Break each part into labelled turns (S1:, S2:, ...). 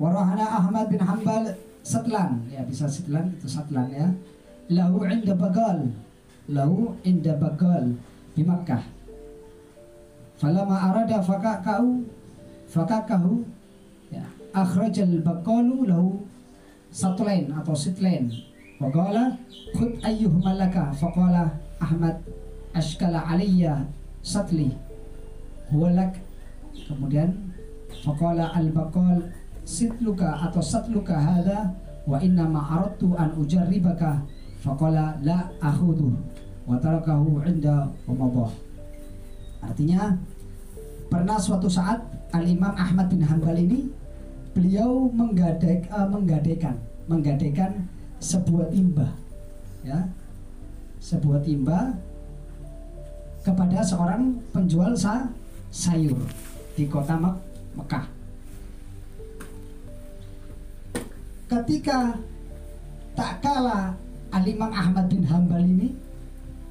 S1: Warahana Ahmad bin Hambal Satlan. Ya bisa Satlan itu Satlan ya. Lahu inda bagal. Lahu inda bagal. Di Makkah. Falama arada fakakahu fakakahu ya akhrajal baqalu lahu satlain atau sitlain Faqala khud ayyuhuma laka faqala Ahmad ashkala aliyya satli. Huwa lak. Kemudian faqala al-baqal sitluka atau satluka hadha wa inna ma aradtu an ujarribaka faqala la akhudhu wa tarakahu inda umadah artinya pernah suatu saat Al-Imam Ahmad bin Hanbal ini beliau menggadek, uh, menggadaikan menggadaikan sebuah timba ya. Sebuah timba kepada seorang penjual sa sayur di kota Mek Mekah ketika tak kalah Al-Imam Ahmad bin Hambal ini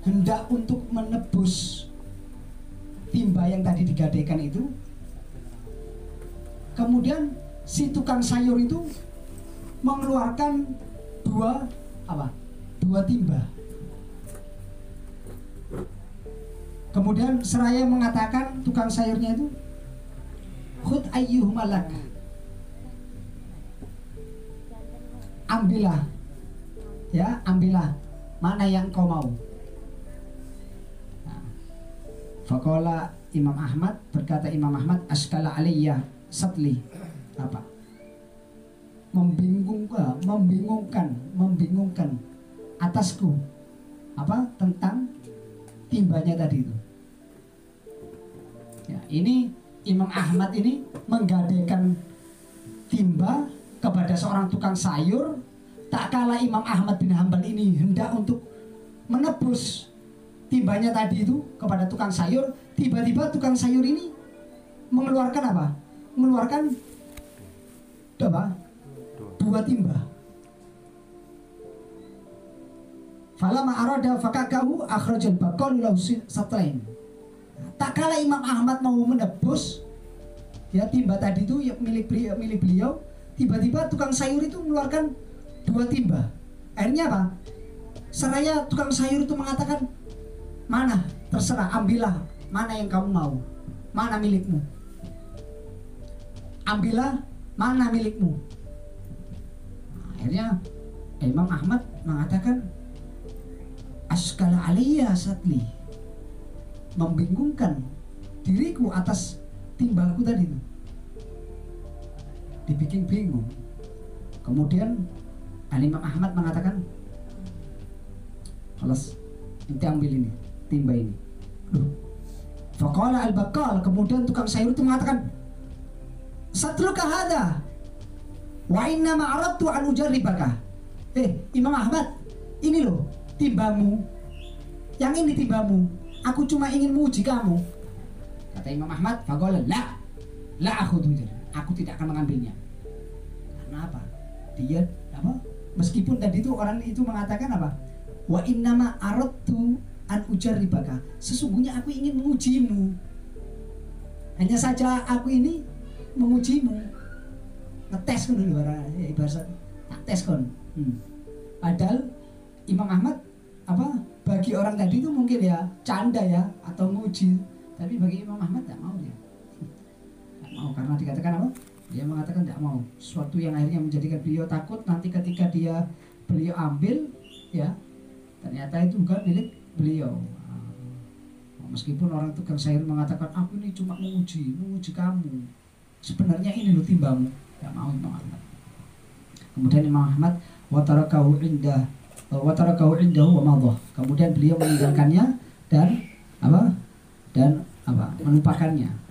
S1: hendak untuk menebus timba yang tadi digadaikan itu. Kemudian si tukang sayur itu mengeluarkan dua apa? Dua timba. Kemudian seraya mengatakan tukang sayurnya itu khud ayyuh malak ambillah. Ya ambillah. Mana yang kau mau. Nah, Fakola Imam Ahmad berkata Imam Ahmad askala aliyah satli apa? Membingungkan membingungkan membingungkan atasku. Apa? Tentang timbanya tadi itu. Ya, ini Imam Ahmad ini menggadaikan timba kepada seorang tukang sayur tak kalah Imam Ahmad bin Hambal ini hendak untuk menebus timbanya tadi itu kepada tukang sayur tiba-tiba tukang sayur ini mengeluarkan apa? Mengeluarkan apa? Dua timba. Falama arada fakakahu akhrajal bakal lahu satlain. Tak kala Imam Ahmad mau menebus ya timba tadi itu ya, milik milik beliau tiba-tiba tukang sayur itu mengeluarkan dua timba. Akhirnya apa? Seraya tukang sayur itu mengatakan mana? Terserah ambillah. Mana yang kamu mau? Mana milikmu? Ambillah mana milikmu? Akhirnya Imam Ahmad mengatakan askala aliyya satli membingungkan diriku atas timbalku tadi itu dibikin bingung. Kemudian Al-Imam Ahmad mengatakan Halas Nanti ambil ini Timba ini. Faqala al-bakal Kemudian tukang sayur itu mengatakan Satluka hada Wa inna ma'aradtu an ujarribaka. Eh Imam Ahmad Ini loh timbamu. Yang ini timbamu. Aku cuma ingin menguji kamu. Kata Imam Ahmad Faqala la La aku Aku tidak akan mengambilnya? Dia apa? Meskipun tadi itu orang itu mengatakan apa? Wa innama aradtu an ujarribaka. Sesungguhnya aku ingin mengujimu. Hanya saja aku ini mengujimu. Ngetes kan dulu ya, ibarat tak tes kon. Hmm. Padahal Imam Ahmad apa bagi orang tadi itu mungkin ya canda ya atau menguji tapi bagi Imam Ahmad tidak mau ya tidak mau karena dikatakan apa dia mengatakan tidak mau. Sesuatu yang akhirnya menjadikan beliau takut nanti ketika dia beliau ambil ya ternyata itu bukan milik beliau. Nah, meskipun orang tukang sayur mengatakan aku ini cuma menguji menguji kamu. Sebenarnya ini loh timbamu. Tidak mau Imam Ahmad. Kemudian Imam Ahmad watarakahu indah watarakahu indahu wa madhah. Kemudian beliau meninggalkannya dan apa? Dan apa? Melupakannya